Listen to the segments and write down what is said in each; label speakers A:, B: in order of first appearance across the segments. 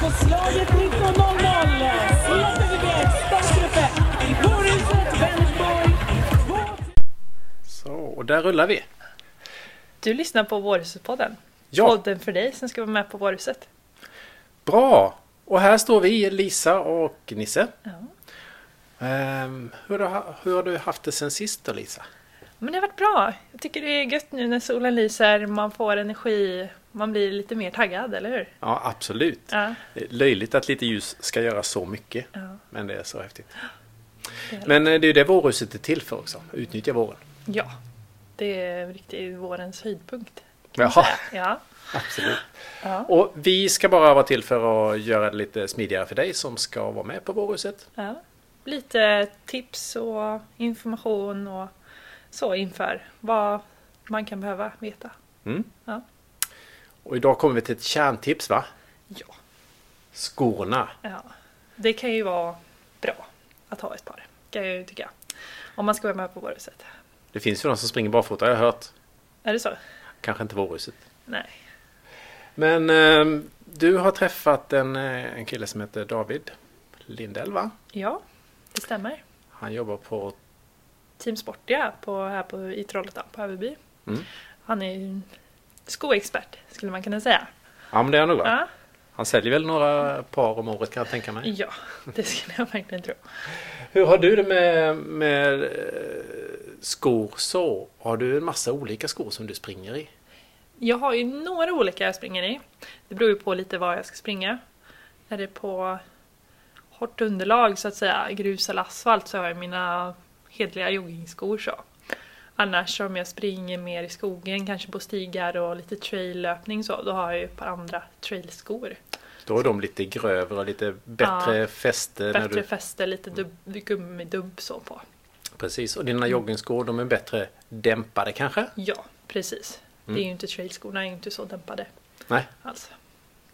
A: På slaget 19.00 släpper vi iväg startgruppen i Kårhuset Vänersborg. Vår-
B: Så, och där rullar vi.
C: Du lyssnar på Vårhuset-podden.
B: Ja.
C: Podden för dig som ska vara med på Vårhuset.
B: Bra! Och här står vi, Lisa och Nisse.
C: Ja.
B: Ehm, hur, har, hur har du haft det sen sist då, Lisa?
C: Men det har varit bra. Jag tycker det är gött nu när solen lyser, man får energi, man blir lite mer taggad, eller hur?
B: Ja, absolut.
C: Ja.
B: Det är Löjligt att lite ljus ska göra så mycket.
C: Ja.
B: Men det är så häftigt.
C: Det
B: Men eh, det är ju det vårhuset är till för också. Utnyttja våren.
C: Ja, det är riktigt vårens höjdpunkt.
B: Jaha.
C: Ja.
B: absolut.
C: Ja.
B: Och vi ska bara vara till för att göra det lite smidigare för dig som ska vara med på vårhuset.
C: ja. Lite tips och information och så inför vad man kan behöva veta.
B: Mm.
C: Ja.
B: Och idag kommer vi till ett kärntips va?
C: Ja.
B: Skorna.
C: ja. Det kan ju vara bra att ha ett par, kan jag ju tycka. Om man ska vara med på Vårhuset.
B: Det finns ju de som springer barfota har jag hört.
C: Är det så?
B: Kanske inte vårhuset.
C: Nej.
B: Men eh, du har träffat en, eh, en kille som heter David Lindell va?
C: Ja, det stämmer.
B: Han jobbar på...
C: Team Sportia på, här på, i Trollhättan på Överby.
B: Mm.
C: Han är skoexpert skulle man kunna säga.
B: Ja men det är han nog va? Han säljer väl några par om året kan jag tänka mig.
C: ja det skulle jag verkligen tro.
B: Hur har du det med, med eh, skor så? Har du en massa olika skor som du springer i?
C: Jag har ju några olika jag springer i. Det beror ju på lite var jag ska springa. Är det på hårt underlag så att säga, grus eller asfalt, så har jag mina hedliga joggingskor så. Annars om jag springer mer i skogen, kanske på stigar och lite traillöpning så, då har jag ju ett par andra trailskor.
B: Då är de lite grövre och lite bättre
C: Ja,
B: fäste.
C: Bättre
B: du,
C: fäste, lite dubb, gummidubb så på.
B: precis, och dina joggingskor de är bättre dämpade kanske?
C: Ja, precis. Det är ju inte trailskorna, är ju inte så dämpade
B: Nej,
C: alls.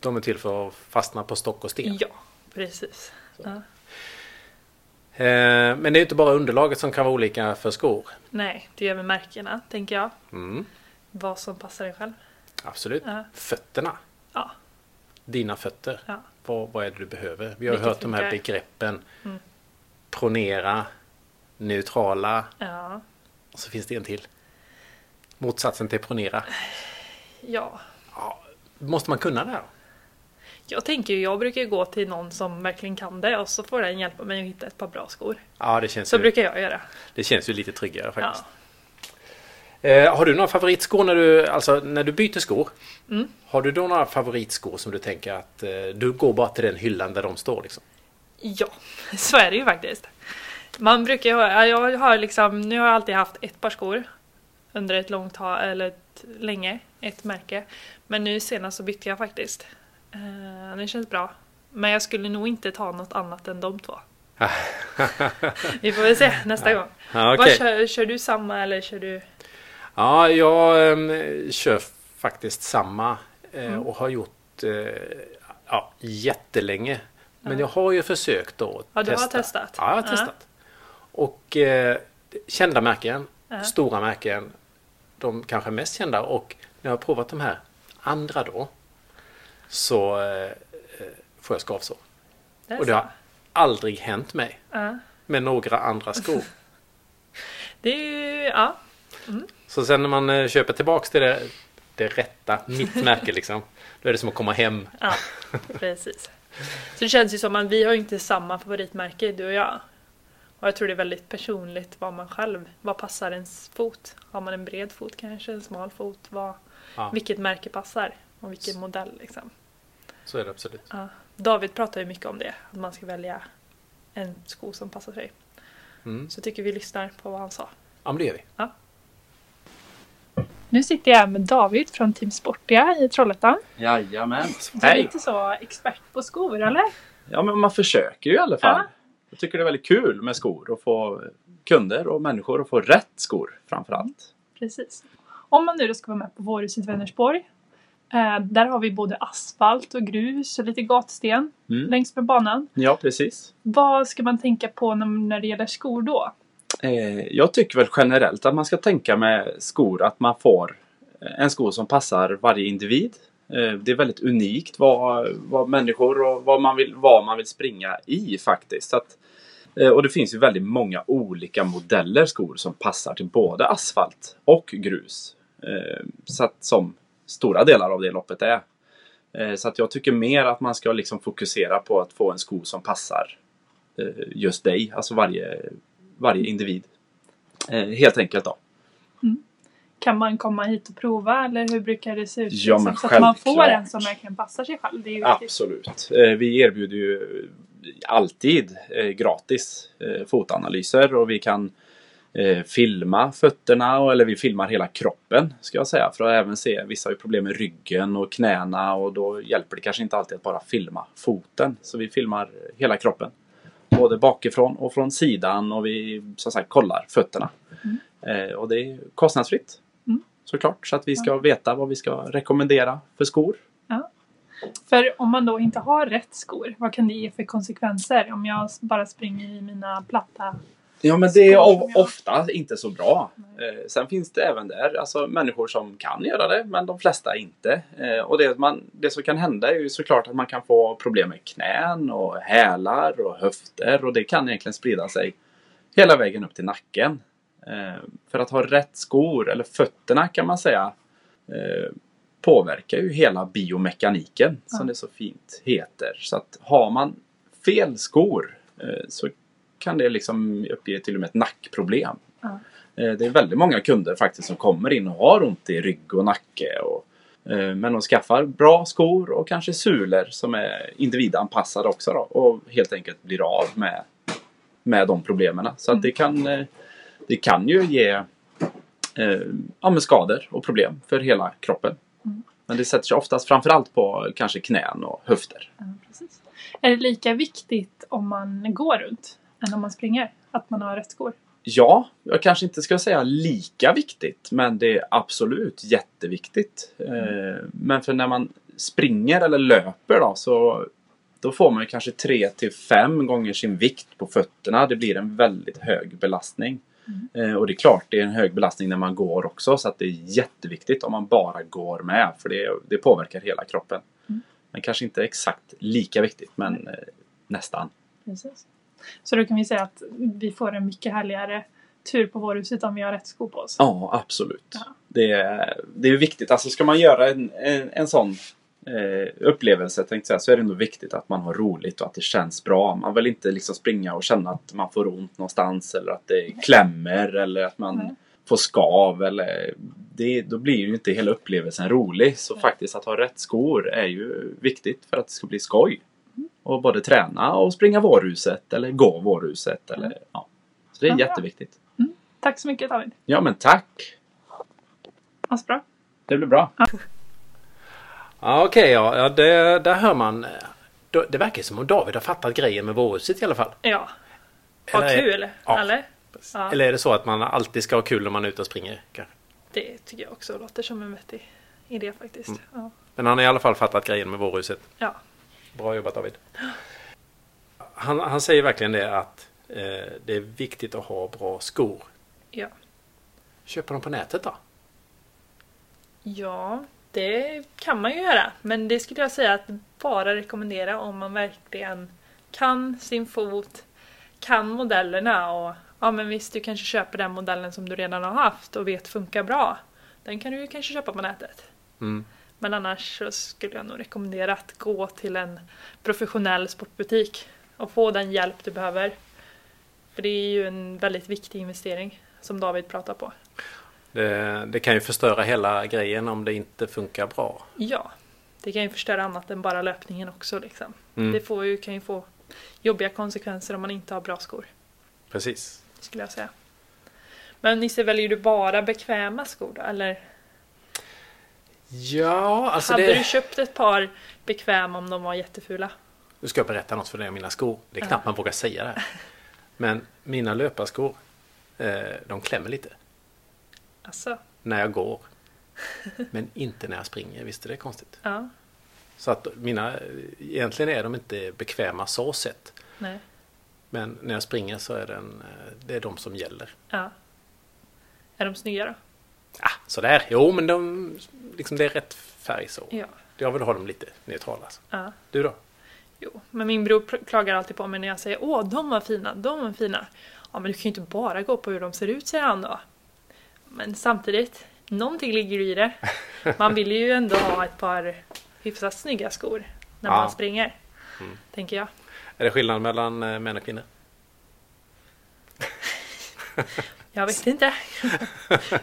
B: de är till för att fastna på stock och sten.
C: Ja, precis. Ja.
B: Eh, men det är ju inte bara underlaget som kan vara olika för skor.
C: Nej, det är även märkena, tänker jag.
B: Mm,
C: Vad som passar en själv.
B: absolut.
C: Ja.
B: Fötterna.
C: Ja,
B: Dina fötter.
C: ja.
B: Vad, vad är det du behöver? Vi har
C: Vilket
B: hört de här
C: funkar.
B: begreppen.
C: Mm.
B: Pronera, neutrala
C: ja.
B: och så finns det en till. Motsatsen till pronera.
C: ja.
B: Ja, måste man kunna det här?
C: Jag tänker ju, jag brukar ju gå till någon som verkligen kan det och så får den hjälpa mig att hitta ett par bra skor.
B: Ja, det känns,
C: Så
B: ju,
C: brukar jag göra.
B: det känns ju lite tryggare
C: Ja.
B: faktiskt. Eh, har du några favoritskor när du, alltså, när du byter skor?
C: Mm.
B: Har du då några favoritskor som du tänker att eh, du går bara till den hyllan där de står? Liksom?
C: ja, så är det ju faktiskt. Man brukar ha, jag har liksom, nu har jag alltid haft ett par skor under ett långt tag, eller ett, länge, ett märke. Men nu senast så bytte jag faktiskt. Eh, det känns bra. Men jag skulle nog inte ta något annat än de två. Vi får väl se nästa gång.
B: Ja,
C: Vad
B: okej.
C: kör, kör du samma eller kör du?
B: Ja, jag eh, kör faktiskt samma eh,
C: Mm.
B: och har gjort eh, ja, jättelänge. Men
C: Ja.
B: jag har ju försökt då
C: Ja, du har
B: testa.
C: testat?
B: Ja, jag har testat. Och eh, kända märken, stora märken, de kanske mest kända och när jag har provat de här andra då så eh, eh, får jag skavsår.
C: Det
B: Och det har aldrig hänt mig
C: Ja.
B: med några andra skor.
C: Det är ju, ja.
B: Så sen när man eh, köper tillbaks till det, det rätta, mitt märke liksom. Då är det som att komma hem.
C: Ja, precis. Så det känns ju som att vi har inte samma favoritmärke, du och jag. Och jag tror det är väldigt personligt vad man själv, vad passar ens fot? Har man en bred fot kanske, en smal fot? Vad,
B: Ja,
C: Vilket märke passar? Och vilken modell liksom.
B: så är det absolut.
C: Ja. David pratar ju mycket om det, att man ska välja en sko som passar sig.
B: Mm.
C: Så tycker vi lyssnar på vad han sa.
B: Ja, men det gör vi.
C: Nu sitter jag med David från Team Sportia i Trollhättan.
D: Jajamän.
C: Du är lite så expert på skor, eller?
D: Ja, men man försöker ju i alla fall.
C: Ja.
D: Jag tycker det är väldigt kul med skor och få kunder och människor att få rätt skor framför allt.
C: Precis. Om man nu då ska vara med på Vårhuset Vänersborg. Eh, där har vi både asfalt och grus och lite gatsten
D: Mm.
C: längs med banan.
D: Ja, precis.
C: Vad ska man tänka på när, när det gäller skor då?
D: Eh, jag tycker väl generellt att man ska tänka med skor att man får en sko som passar varje individ. Eh, Det är väldigt unikt vad, vad människor och vad man, vill, vad man vill springa i faktiskt. Så att, eh, och det finns ju väldigt många olika modeller skor som passar till både asfalt och grus. Eh, Så att, som stora delar av det loppet är. Eh, Så att jag tycker mer att man ska liksom fokusera på att få en sko som passar eh, just dig, alltså varje, varje individ. Eh, Helt enkelt då.
C: Kan man komma hit och prova eller hur brukar det se ut?
D: Ja, men
C: så att man får en som verkligen passar sig själv. Det är.
D: Absolut. Vi erbjuder ju alltid gratis fotanalyser och vi kan eh, filma fötterna eller vi filmar hela kroppen ska jag säga för att även se vissa har ju problem med ryggen och knäna och då hjälper det kanske inte alltid att bara filma foten. Så vi filmar hela kroppen. Både bakifrån och från sidan och vi som sagt kollar fötterna. Eh, Och det är kostnadsfritt.
C: Mm.
D: Såklart så att vi ska veta vad vi ska rekommendera för skor.
C: För om man då inte har rätt skor, vad kan det ge för konsekvenser om jag bara springer i mina platta?
D: Ja men det är of- ofta inte så bra. Eh, sen finns det även där alltså, människor som kan göra det men de flesta inte. Eh, och det, man, det som kan hända är ju såklart att man kan få problem med knän och hälar och höfter och det kan egentligen sprida sig hela vägen upp till nacken. Eh, för att ha rätt skor, eller fötterna kan man säga, eh, påverkar ju hela biomekaniken
C: Ja.
D: som det så fint heter. Så att har man fel skor eh, så kan det liksom uppge till och med ett nackproblem.
C: Ja.
D: Eh, Det är väldigt många kunder faktiskt som kommer in och har ont i rygg och nacke. Och, eh, men de skaffar bra skor och kanske sulor som är individanpassade också då, och helt enkelt blir av med, med de problemen. Så att det, kan, eh, det kan ju ge ja, skador och problem för hela kroppen. Men det sätter sig oftast framförallt på kanske knän och höfter.
C: Ja. Är det lika viktigt om man går runt än om man springer? Att man har rätt skor?
D: Ja, jag kanske inte ska säga lika viktigt, men det är absolut jätteviktigt. Eh, Men för när man springer eller löper då, så då får man kanske 3 till 5 gånger sin vikt på fötterna. Det blir en väldigt hög belastning. Eh, Och det är klart, det är en hög belastning när man går också, så att det är jätteviktigt om man bara går med, för det, det påverkar hela kroppen. Men kanske inte exakt lika viktigt, men eh, nästan.
C: Precis. Så då kan vi säga att vi får en mycket härligare tur på vårhuset om vi har rätt skor på oss.
D: Ja, absolut.
C: Ja.
D: Det, är, det är viktigt. Alltså ska man göra en, en, en sån eh, upplevelse tänkte säga, så är det nog viktigt att man har roligt och att det känns bra. Man vill inte liksom springa och känna att man får ont någonstans eller att det klämmer eller att man
C: Nej.
D: får skav. Eller, det, då blir ju inte hela upplevelsen rolig. Så faktiskt att ha rätt skor är ju viktigt för att det ska bli skoj.
C: Mm.
D: Och både träna och springa vårhuset eller gå vårhuset. Eller, ja. Så det är
C: Ja, bra.
D: jätteviktigt.
C: Tack så mycket David.
D: Ja men tack!
C: Asbra.
D: Det blir bra.
B: Ja, okej, ja, ja det, där hör man. Det verkar som om David har fattat grejen med vårhuset i alla fall.
C: Ja. Vad
B: Eller-
C: kul!
B: Ja.
C: Eller? Ja.
B: Eller är det så att man alltid ska ha kul när man är ute och springer? kanske?
C: Det tycker jag också låter som en vettig idé faktiskt.
B: Mm.
C: Ja.
B: Men han har i alla fall fattat grejen med vårhuset.
C: ja.
B: Bra jobbat David. Han, han säger verkligen det att eh, det är viktigt att ha bra skor.
C: Ja.
B: Köpa dem på nätet då?
C: Ja, det kan man ju göra. Men det skulle jag säga att bara rekommendera om man verkligen kan sin fot, kan modellerna och ja men visst du kanske köper den modellen som du redan har haft och vet funkar bra. Den kan du ju kanske köpa på nätet.
B: Mm.
C: Men annars så skulle jag nog rekommendera att gå till en professionell sportbutik och få den hjälp du behöver. För det är ju en väldigt viktig investering som David pratar på.
B: Det, det kan ju förstöra hela grejen om det inte funkar bra.
C: Ja, det kan ju förstöra annat än bara löpningen också. Liksom.
B: Mm.
C: Det får ju, kan ju få jobbiga konsekvenser om man inte har bra skor,
B: Precis.
C: skulle jag säga. Men Nisse, väljer du bara bekväma skor då? Eller
B: Ja, alltså
C: hade
B: det...
C: du köpt ett par bekväma om de var jättefula?
B: Nu ska jag berätta något för dig om mina skor. Det är knappt man vågar säga det. här. Men mina löparskor, eh, de klämmer lite.
C: Alltså,
B: När jag går. Men inte när jag springer. Visst är det konstigt?
C: ja,
B: Så att mina, egentligen är de inte bekväma så sett.
C: nej,
B: Men när jag springer så är den, eh, det är de som gäller.
C: ja. Är de snygga då?
B: Ah, sådär, jo men de, liksom det är rätt färg så.
C: Ja.
B: Jag vill ha dem lite neutrala. Alltså.
C: Ja.
B: Du då?
C: Jo, men min bror klagar alltid på mig när jag säger åh, de var fina, de var fina. Ja, men du kan ju inte bara gå på hur de ser ut, säger han då. Men samtidigt, någonting ligger i det. Man vill ju ändå ha ett par hyfsat snygga skor när
B: Ja.
C: man springer.
B: Mm.
C: Tänker jag.
B: Är det skillnad mellan eh, män och kvinnor?
C: Jag vet inte.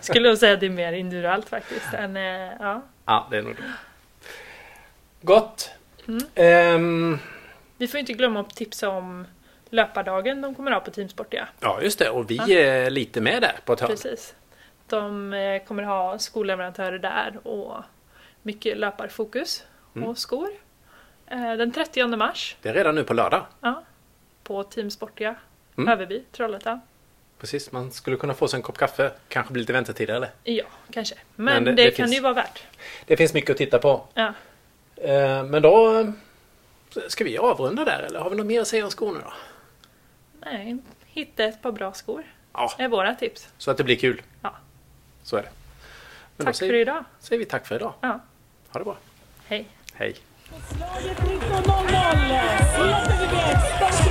C: Skulle nog säga att det är mer individuellt faktiskt. Än, eh, ja.
B: Ja, det är nog det. Gott!
C: Mm.
B: Ehm,
C: Vi får inte glömma att tipsa om löpardagen de kommer ha på Teamsportia.
B: ja, just det. Och vi
C: Ja.
B: är lite med där på ett hörn.
C: Precis. De eh, kommer ha skolleverantörer där och mycket löparfokus
B: Mm.
C: och skor. Eh, Den 30 mars
B: Det är redan nu på lördag.
C: ja, på Team Sportia,
B: Mm.
C: Överby, Trollhättan.
B: Precis, man skulle kunna få sig en kopp kaffe. Kanske bli lite väntetid eller?
C: Ja, kanske. Men,
B: Men det-
C: det,
B: det
C: kan
B: finns-
C: det ju vara värt.
B: Det finns mycket att titta på.
C: Ja.
B: Eh, men då eh, ska vi avrunda där eller har vi något mer att säga om skorna då?
C: Nej, hitta ett par bra skor
B: Ja,
C: är våra tips.
B: så att det blir kul.
C: Ja.
B: Så är det. Men
C: Tack
B: då säger,
C: för idag.
B: säger vi tack för idag.
C: Ja.
B: Ha det bra.
C: Hej.
B: Hej.
A: Slaget 19.00